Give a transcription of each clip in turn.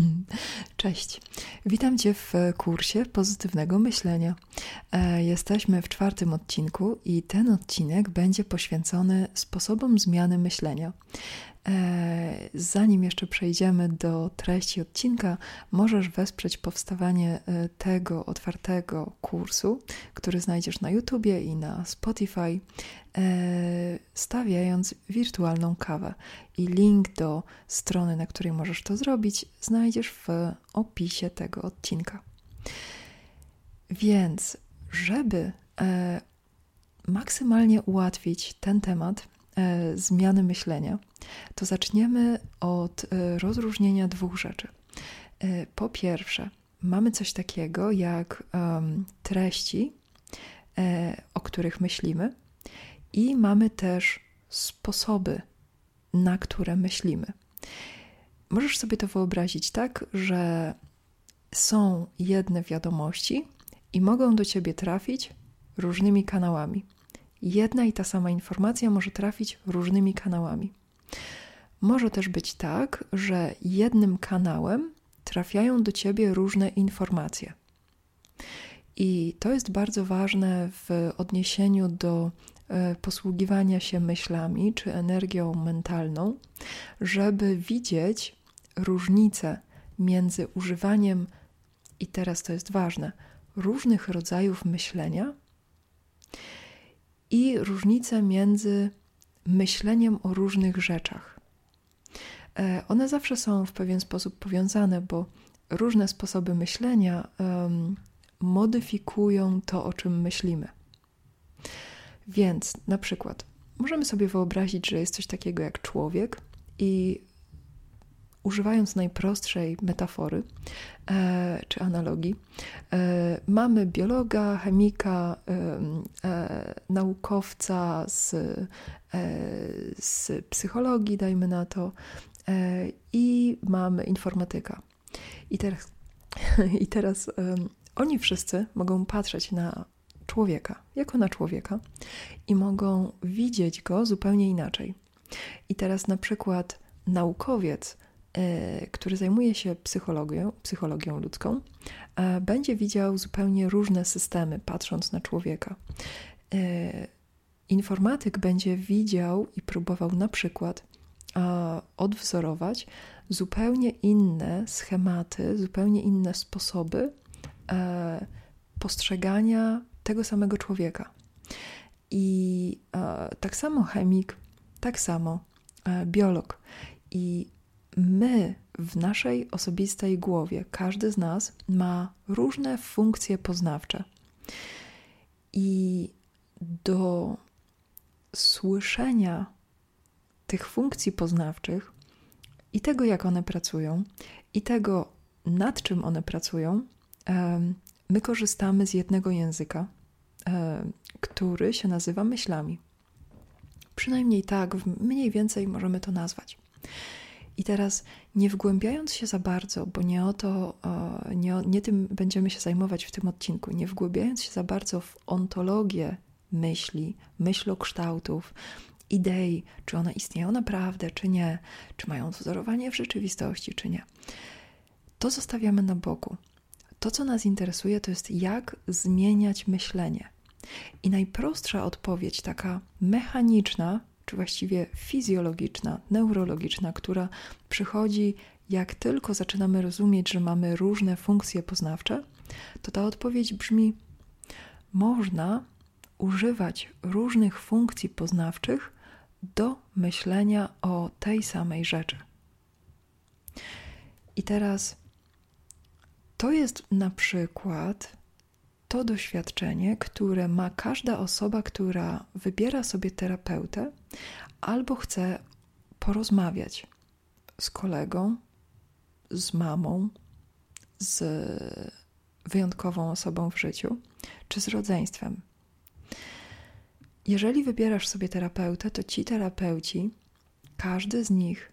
Cześć. Witam Cię w kursie pozytywnego myślenia. E, jesteśmy w czwartym odcinku i ten odcinek będzie poświęcony sposobom zmiany myślenia. E, zanim jeszcze przejdziemy do treści odcinka, możesz wesprzeć powstawanie e, tego otwartego kursu, który znajdziesz na YouTubie i na Spotify, e, stawiając wirtualną kawę. I link do strony, na której możesz to zrobić, znajdziesz w opisie tego odcinka. Więc, żeby maksymalnie ułatwić ten temat, zmiany myślenia, to zaczniemy od e, rozróżnienia dwóch rzeczy. E, po pierwsze, mamy coś takiego jak treści, o których myślimy, i mamy też sposoby, na które myślimy. Możesz sobie to wyobrazić tak, że są jedne wiadomości i mogą do ciebie trafić różnymi kanałami jedna i ta sama informacja może trafić różnymi kanałami. Może też być tak, że jednym kanałem trafiają do ciebie różne informacje. I to jest bardzo ważne w odniesieniu do e, posługiwania się myślami czy energią mentalną, żeby widzieć różnicę między używaniem, i teraz to jest ważne, różnych rodzajów myślenia i różnice między myśleniem o różnych rzeczach. E, one zawsze są w pewien sposób powiązane, bo różne sposoby myślenia um, modyfikują to, o czym myślimy. Więc na przykład możemy sobie wyobrazić, że jest coś takiego jak człowiek i używając najprostszej metafory e, czy analogii, e, mamy biologa, chemika, e, naukowca z, e, z psychologii, dajmy na to, e, i mamy informatyka. I teraz, i teraz oni wszyscy mogą patrzeć na człowieka, jako na człowieka, i mogą widzieć go zupełnie inaczej. I teraz na przykład naukowiec który zajmuje się psychologią, psychologią ludzką, będzie widział zupełnie różne systemy, patrząc na człowieka. E, informatyk będzie widział i próbował na przykład odwzorować zupełnie inne schematy, zupełnie inne sposoby e, postrzegania tego samego człowieka. I tak samo chemik, tak samo biolog. I my w naszej osobistej głowie, każdy z nas ma różne funkcje poznawcze. I do słyszenia tych funkcji poznawczych i tego, jak one pracują, i tego, nad czym one pracują, my korzystamy z jednego języka, który się nazywa myślami. Przynajmniej tak, mniej więcej możemy to nazwać. I teraz nie wgłębiając się za bardzo, bo nie o to, nie, nie tym będziemy się zajmować w tym odcinku, nie wgłębiając się za bardzo w ontologię myśli, myślokształtów, idei, czy one istnieją naprawdę, czy nie, czy mają wzorowanie w rzeczywistości, czy nie. To zostawiamy na boku. To, co nas interesuje, to jest jak zmieniać myślenie. I najprostsza odpowiedź, taka mechaniczna, czy właściwie fizjologiczna, neurologiczna, która przychodzi, jak tylko zaczynamy rozumieć, że mamy różne funkcje poznawcze, to ta odpowiedź brzmi: można używać różnych funkcji poznawczych do myślenia o tej samej rzeczy. I teraz to jest na przykład to doświadczenie, które ma każda osoba, która wybiera sobie terapeutę albo chce porozmawiać z kolegą, z mamą, z wyjątkową osobą w życiu, czy z rodzeństwem. Jeżeli wybierasz sobie terapeutę, to ci terapeuci, każdy z nich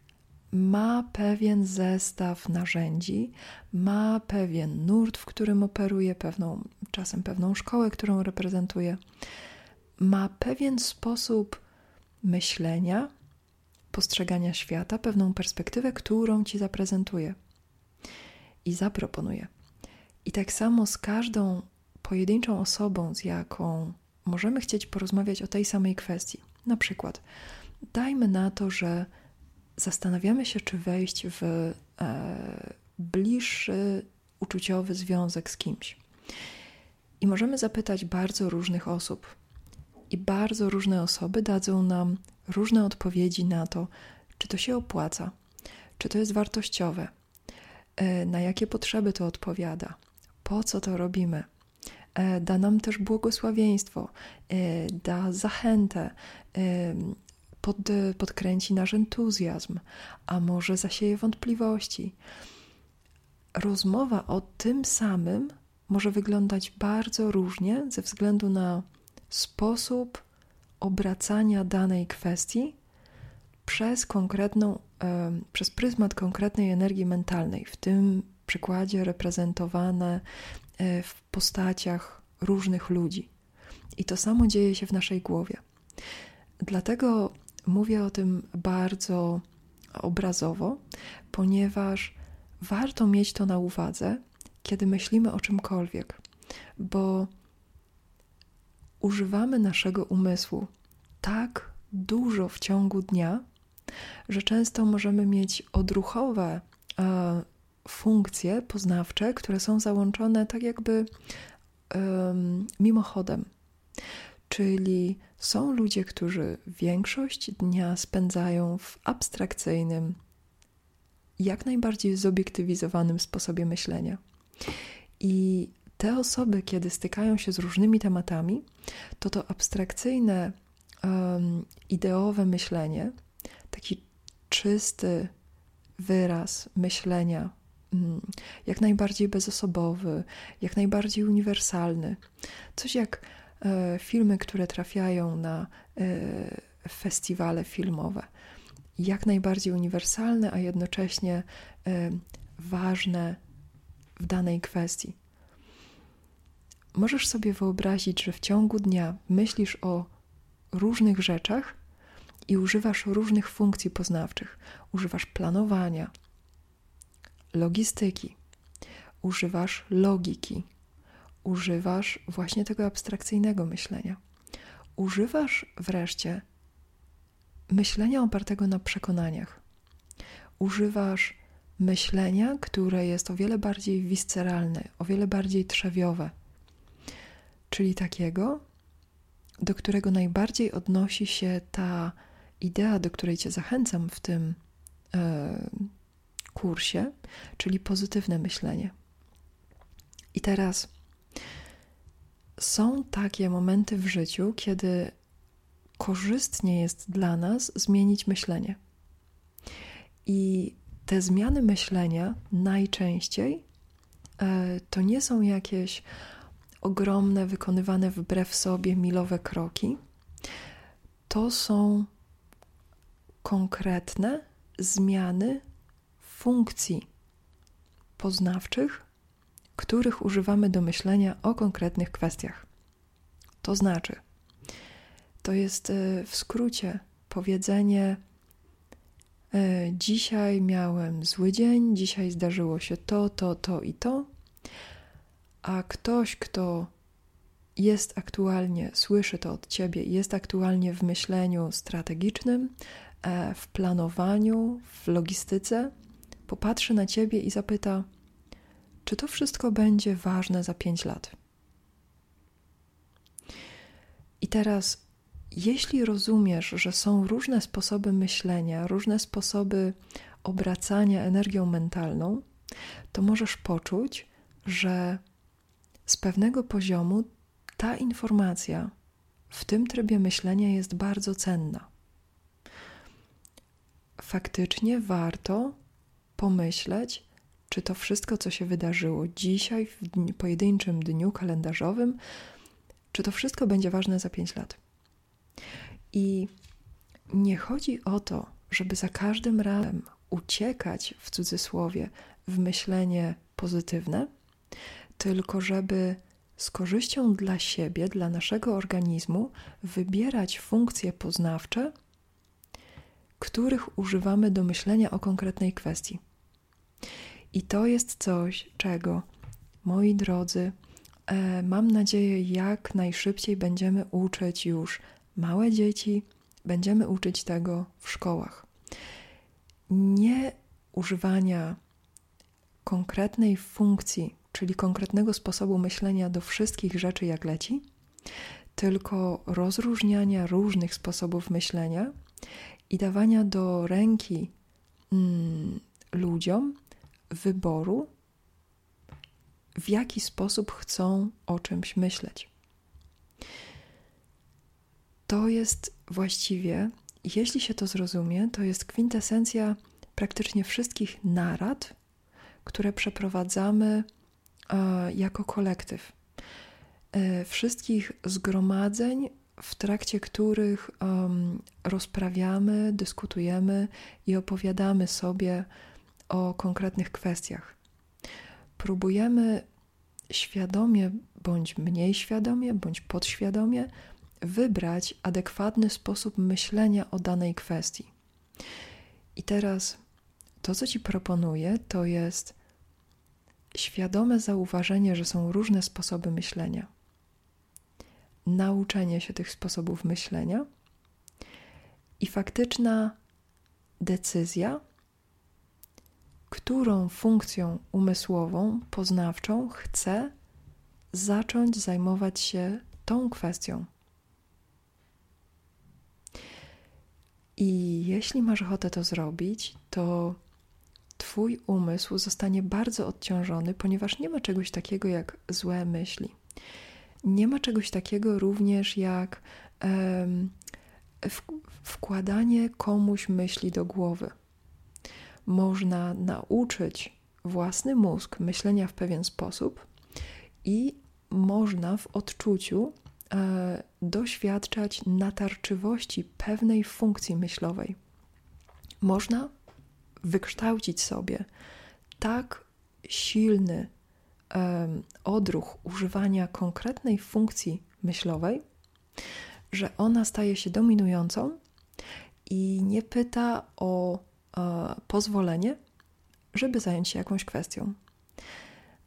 ma pewien zestaw narzędzi, ma pewien nurt, w którym operuje, pewną, czasem pewną szkołę, którą reprezentuje, ma pewien sposób myślenia, postrzegania świata, pewną perspektywę, którą ci zaprezentuje. i zaproponuje. I tak samo z każdą pojedynczą osobą, z jaką możemy chcieć porozmawiać o tej samej kwestii. Na przykład, dajmy na to, że zastanawiamy się, czy wejść w e, bliższy uczuciowy związek z kimś. I możemy zapytać bardzo różnych osób, i bardzo różne osoby dadzą nam różne odpowiedzi na to, czy to się opłaca, czy to jest wartościowe, e, na jakie potrzeby to odpowiada, po co to robimy. E, da nam też błogosławieństwo, e, da zachętę, pod, podkręci nasz entuzjazm, a może zasieje wątpliwości. Rozmowa o tym samym może wyglądać bardzo różnie ze względu na sposób obracania danej kwestii przez konkretną, przez pryzmat konkretnej energii mentalnej, w tym przykładzie reprezentowane e, w postaciach różnych ludzi. I to samo dzieje się w naszej głowie. Dlatego mówię o tym bardzo obrazowo, ponieważ warto mieć to na uwadze, kiedy myślimy o czymkolwiek, bo używamy naszego umysłu tak dużo w ciągu dnia, że często możemy mieć odruchowe e, funkcje poznawcze, które są załączone tak jakby e, mimochodem. Czyli są ludzie, którzy większość dnia spędzają w abstrakcyjnym, jak najbardziej zobiektywizowanym sposobie myślenia. I te osoby, kiedy stykają się z różnymi tematami, to to abstrakcyjne, um, ideowe myślenie, taki czysty wyraz myślenia, um, jak najbardziej bezosobowy, jak najbardziej uniwersalny. Coś jak e, filmy, które trafiają na e, festiwale filmowe. Jak najbardziej uniwersalne, a jednocześnie e, ważne w danej kwestii. Możesz sobie wyobrazić, że w ciągu dnia myślisz o różnych rzeczach i używasz różnych funkcji poznawczych. Używasz planowania, logistyki, używasz logiki, używasz właśnie tego abstrakcyjnego myślenia. Używasz wreszcie myślenia opartego na przekonaniach. Używasz myślenia, które jest o wiele bardziej visceralne, o wiele bardziej trzewiowe czyli takiego, do którego najbardziej odnosi się ta idea, do której Cię zachęcam w tym e, kursie, czyli pozytywne myślenie. I teraz są takie momenty w życiu, kiedy korzystnie jest dla nas zmienić myślenie. I te zmiany myślenia najczęściej e, to nie są jakieś ogromne, wykonywane wbrew sobie milowe kroki, to są konkretne zmiany funkcji poznawczych, których używamy do myślenia o konkretnych kwestiach. To znaczy, to jest e, w skrócie powiedzenie: e, Dzisiaj miałem zły dzień, dzisiaj zdarzyło się to, to, to i to a ktoś, kto jest aktualnie, słyszy to od ciebie, jest aktualnie w myśleniu strategicznym, e, w planowaniu, w logistyce, popatrzy na ciebie i zapyta: Czy to wszystko będzie ważne za pięć lat? I teraz, jeśli rozumiesz, że są różne sposoby myślenia, różne sposoby obracania energią mentalną, to możesz poczuć, że z pewnego poziomu ta informacja w tym trybie myślenia jest bardzo cenna. Faktycznie warto pomyśleć, czy to wszystko, co się wydarzyło dzisiaj, w pojedynczym dniu kalendarzowym, czy to wszystko będzie ważne za 5 lat. I nie chodzi o to, żeby za każdym razem uciekać w cudzysłowie w myślenie pozytywne, tylko żeby z korzyścią dla siebie, dla naszego organizmu, wybierać funkcje poznawcze, których używamy do myślenia o konkretnej kwestii. I to jest coś, czego, moi drodzy, e, mam nadzieję, jak najszybciej będziemy uczyć już małe dzieci, będziemy uczyć tego w szkołach. Nie używania konkretnej funkcji, czyli konkretnego sposobu myślenia do wszystkich rzeczy, jak leci, tylko rozróżniania różnych sposobów myślenia i dawania do ręki mm, ludziom wyboru, w jaki sposób chcą o czymś myśleć. To jest właściwie, jeśli się to zrozumie, to jest kwintesencja praktycznie wszystkich narad, które przeprowadzamy jako kolektyw. E, wszystkich zgromadzeń, w trakcie których rozprawiamy, dyskutujemy i opowiadamy sobie o konkretnych kwestiach. Próbujemy świadomie, bądź mniej świadomie, bądź podświadomie wybrać adekwatny sposób myślenia o danej kwestii. I teraz to, co Ci proponuję, to jest świadome zauważenie, że są różne sposoby myślenia, nauczenie się tych sposobów myślenia i faktyczna decyzja, którą funkcją umysłową, poznawczą chcę zacząć zajmować się tą kwestią. I jeśli masz ochotę to zrobić, to Twój umysł zostanie bardzo odciążony, ponieważ nie ma czegoś takiego jak złe myśli. Nie ma czegoś takiego również jak um, wkładanie komuś myśli do głowy. Można nauczyć własny mózg myślenia w pewien sposób i można w odczuciu e, doświadczać natarczywości pewnej funkcji myślowej. Można wykształcić sobie tak silny um, odruch używania konkretnej funkcji myślowej, że ona staje się dominującą i nie pyta o e, pozwolenie, żeby zająć się jakąś kwestią.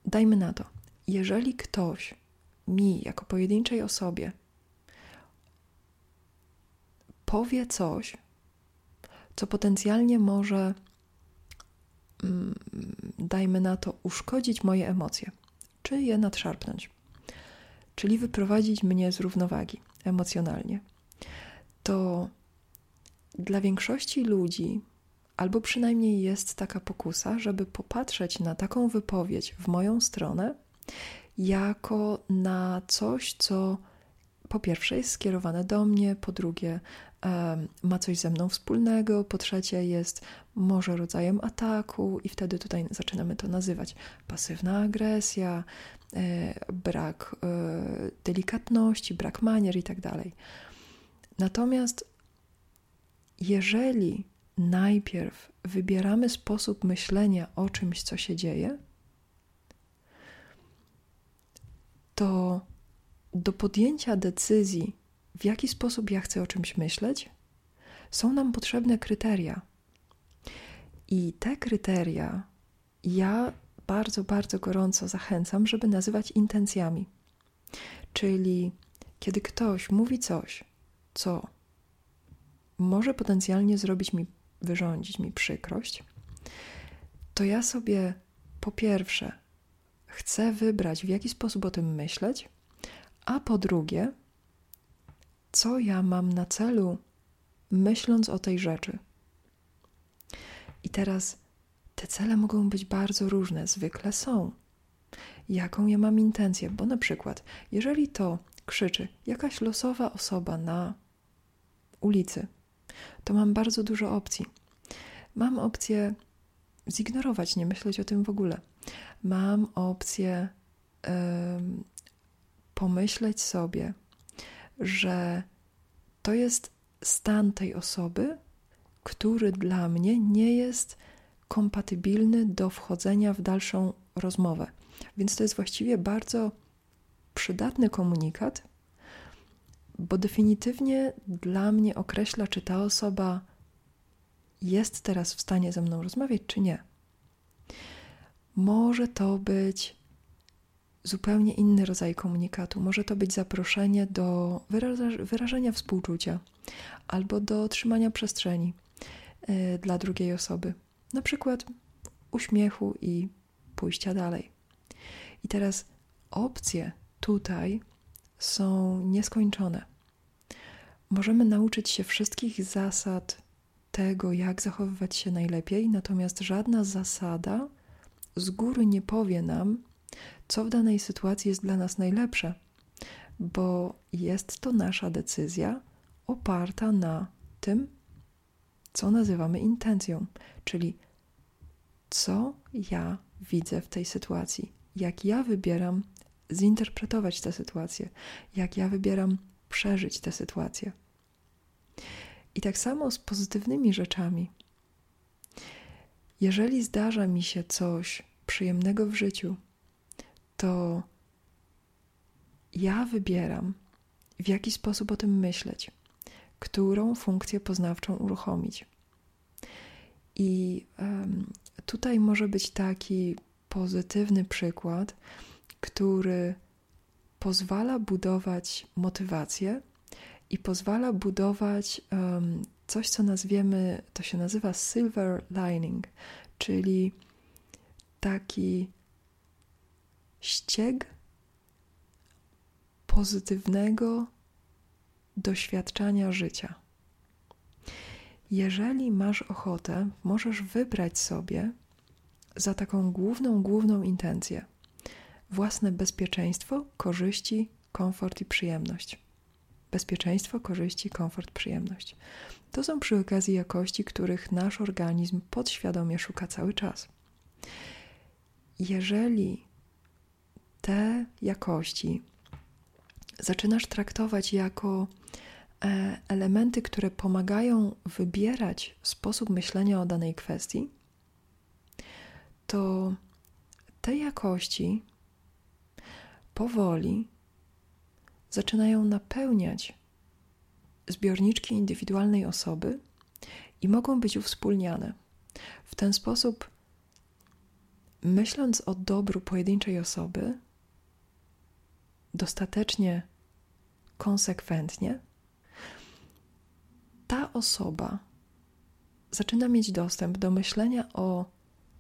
Dajmy na to, jeżeli ktoś mi, jako pojedynczej osobie, powie coś, co potencjalnie może dajmy na to, uszkodzić moje emocje, czy je nadszarpnąć, czyli wyprowadzić mnie z równowagi emocjonalnie, to dla większości ludzi, albo przynajmniej jest taka pokusa, żeby popatrzeć na taką wypowiedź w moją stronę jako na coś, co po pierwsze jest skierowane do mnie, po drugie ma coś ze mną wspólnego, po trzecie jest może rodzajem ataku, i wtedy tutaj zaczynamy to nazywać pasywna agresja, e, brak e, delikatności, brak manier i tak. Natomiast jeżeli najpierw wybieramy sposób myślenia o czymś, co się dzieje, to do podjęcia decyzji, w jaki sposób ja chcę o czymś myśleć, są nam potrzebne kryteria. I te kryteria ja bardzo, bardzo gorąco zachęcam, żeby nazywać intencjami. Czyli kiedy ktoś mówi coś, co może potencjalnie zrobić mi, wyrządzić mi przykrość, to ja sobie po pierwsze chcę wybrać, w jaki sposób o tym myśleć, a po drugie, co ja mam na celu, myśląc o tej rzeczy. I teraz te cele mogą być bardzo różne, zwykle są. Jaką ja mam intencję? Bo na przykład, jeżeli to krzyczy jakaś losowa osoba na ulicy, to mam bardzo dużo opcji. Mam opcję zignorować, nie myśleć o tym w ogóle. Mam opcję pomyśleć sobie, że to jest stan tej osoby, który dla mnie nie jest kompatybilny do wchodzenia w dalszą rozmowę. Więc to jest właściwie bardzo przydatny komunikat, bo definitywnie dla mnie określa, czy ta osoba jest teraz w stanie ze mną rozmawiać, czy nie. może to być zupełnie inny rodzaj komunikatu. Może to być zaproszenie do wyrażenia współczucia albo do trzymania przestrzeni y, dla drugiej osoby. Na przykład uśmiechu i pójścia dalej. I teraz opcje tutaj są nieskończone. Możemy nauczyć się wszystkich zasad tego, jak zachowywać się najlepiej, natomiast żadna zasada z góry nie powie nam, co w danej sytuacji jest dla nas najlepsze, bo jest to nasza decyzja oparta na tym, co nazywamy intencją, czyli co ja widzę w tej sytuacji, jak ja wybieram zinterpretować tę sytuację, jak ja wybieram przeżyć tę sytuację. I tak samo z pozytywnymi rzeczami. Jeżeli zdarza mi się coś przyjemnego w życiu, to ja wybieram, w jaki sposób o tym myśleć, którą funkcję poznawczą uruchomić. I tutaj może być taki pozytywny przykład, który pozwala budować motywację i pozwala budować coś, co nazwiemy, to się nazywa silver lining, czyli taki ścieg pozytywnego doświadczania życia. Jeżeli masz ochotę, możesz wybrać sobie za taką główną, główną intencję własne bezpieczeństwo, korzyści, komfort i przyjemność. Bezpieczeństwo, korzyści, komfort, przyjemność. To są przy okazji jakości, których nasz organizm podświadomie szuka cały czas. Jeżeli te jakości zaczynasz traktować jako e, elementy, które pomagają wybierać sposób myślenia o danej kwestii, to te jakości powoli zaczynają napełniać zbiorniczki indywidualnej osoby i mogą być uwspólniane. W ten sposób, myśląc o dobru pojedynczej osoby, dostatecznie konsekwentnie, ta osoba zaczyna mieć dostęp do myślenia o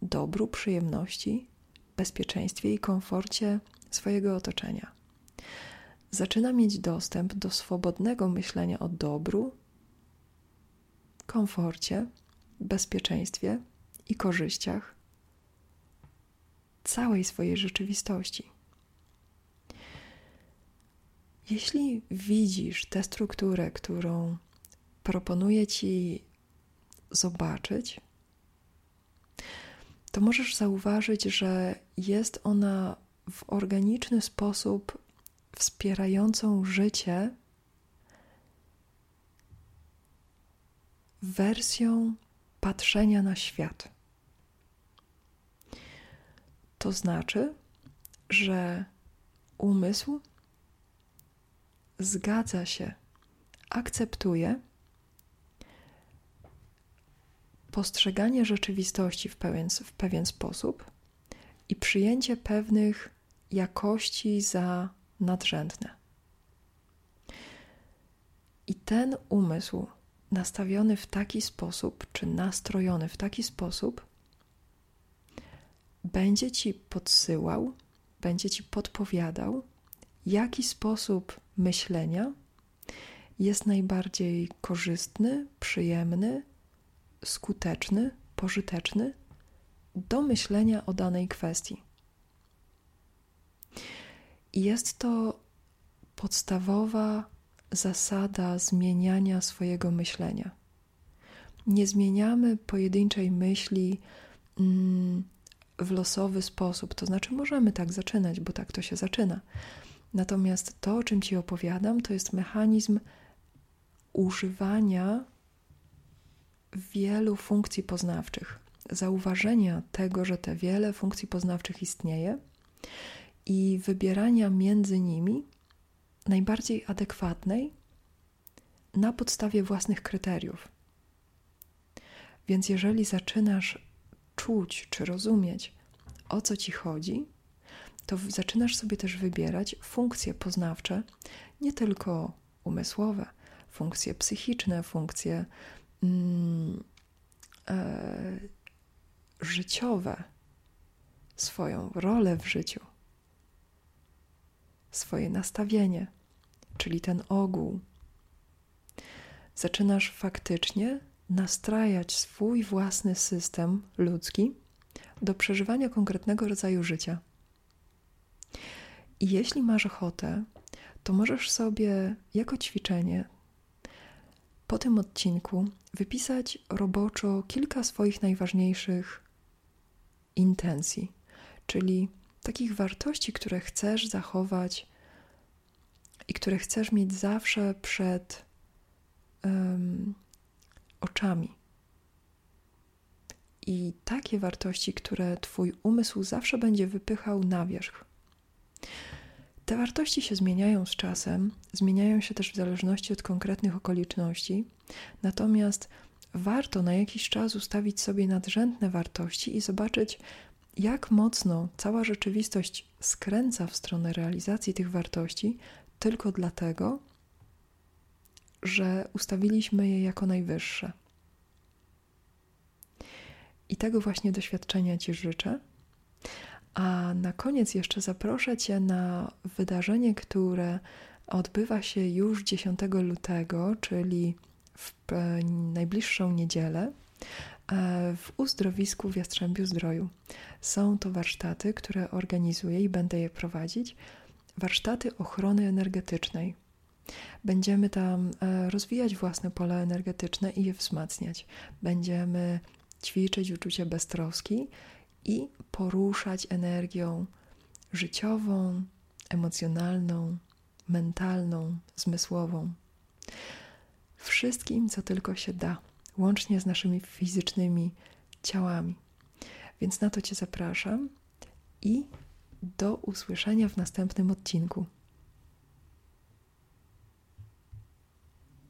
dobru, przyjemności, bezpieczeństwie i komforcie swojego otoczenia. Zaczyna mieć dostęp do swobodnego myślenia o dobru, komforcie, bezpieczeństwie i korzyściach całej swojej rzeczywistości. Jeśli widzisz tę strukturę, którą proponuję Ci zobaczyć, to możesz zauważyć, że jest ona w organiczny sposób wspierającą życie wersją patrzenia na świat. To znaczy, że umysł zgadza się, akceptuje postrzeganie rzeczywistości w pewien, w pewien sposób i przyjęcie pewnych jakości za nadrzędne. I ten umysł nastawiony w taki sposób, czy nastrojony w taki sposób, będzie ci podsyłał, będzie ci podpowiadał, jaki sposób myślenia jest najbardziej korzystny, przyjemny, skuteczny, pożyteczny do myślenia o danej kwestii. Jest to podstawowa zasada zmieniania swojego myślenia. Nie zmieniamy pojedynczej myśli mm, w losowy sposób, to znaczy możemy tak zaczynać, bo tak to się zaczyna. Natomiast to, o czym Ci opowiadam, to jest mechanizm używania wielu funkcji poznawczych, zauważenia tego, że te wiele funkcji poznawczych istnieje i wybierania między nimi najbardziej adekwatnej na podstawie własnych kryteriów. Więc jeżeli zaczynasz czuć czy rozumieć o co ci chodzi, to zaczynasz sobie też wybierać funkcje poznawcze, nie tylko umysłowe, funkcje psychiczne, funkcje mm, e, życiowe, swoją rolę w życiu, swoje nastawienie, czyli ten ogół. Zaczynasz faktycznie nastrajać swój własny system ludzki do przeżywania konkretnego rodzaju życia. I jeśli masz ochotę, to możesz sobie jako ćwiczenie po tym odcinku wypisać roboczo kilka swoich najważniejszych intencji, czyli takich wartości, które chcesz zachować i które chcesz mieć zawsze przed um, oczami. I takie wartości, które Twój umysł zawsze będzie wypychał na wierzch. Te wartości się zmieniają z czasem, zmieniają się też w zależności od konkretnych okoliczności, natomiast warto na jakiś czas ustawić sobie nadrzędne wartości i zobaczyć, jak mocno cała rzeczywistość skręca w stronę realizacji tych wartości tylko dlatego, że ustawiliśmy je jako najwyższe. I tego właśnie doświadczenia Ci życzę. A na koniec jeszcze zaproszę Cię na wydarzenie, które odbywa się już 10 lutego, czyli w najbliższą niedzielę e, w uzdrowisku w Jastrzębiu Zdroju. Są to warsztaty, które organizuję i będę je prowadzić. Warsztaty ochrony energetycznej. Będziemy tam e, rozwijać własne pole energetyczne i je wzmacniać. Będziemy ćwiczyć uczucie beztroski i poruszać energią życiową, emocjonalną, mentalną, zmysłową. Wszystkim, co tylko się da, łącznie z naszymi fizycznymi ciałami. Więc na to Cię zapraszam i do usłyszenia w następnym odcinku.